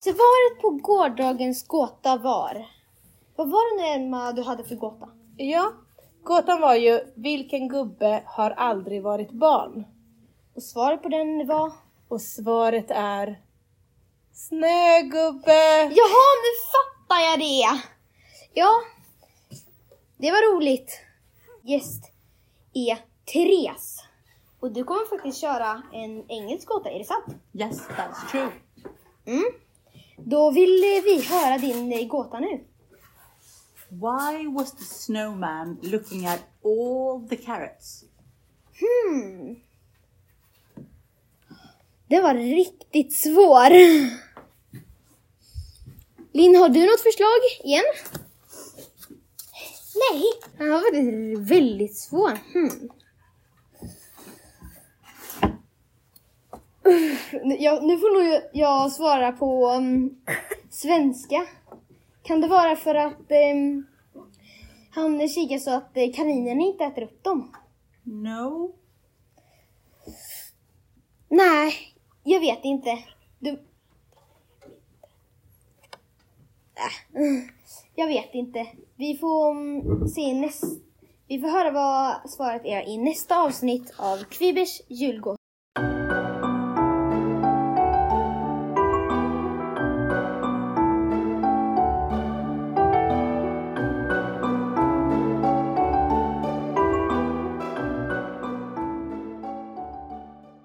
Svaret på gårdagens gåta var... Vad var det nu Emma du hade för gåta? Ja, gåtan var ju vilken gubbe har aldrig varit barn? Och svaret på den var... Och svaret är Snögubbe! Jaha, nu fattar jag det! Ja, det var roligt. Gäst är Therese. Och du kommer faktiskt köra en engelsk gåta, är det sant? Yes, that's true. Mm. Då vill vi höra din eh, gåta nu. Why was the snowman looking at all the carrots? Hmm. Det var riktigt svår. Linn, har du något förslag igen? Nej. Den var väldigt svår. Hmm. Jag, nu får nog jag svara på um, svenska. Kan det vara för att um, han kikar så att eh, kaninerna inte äter upp dem? No. Nej, jag vet inte. Du... Äh, mm, jag vet inte. Vi får se näst... Vi får höra vad svaret är i nästa avsnitt av Kvibers julgåta.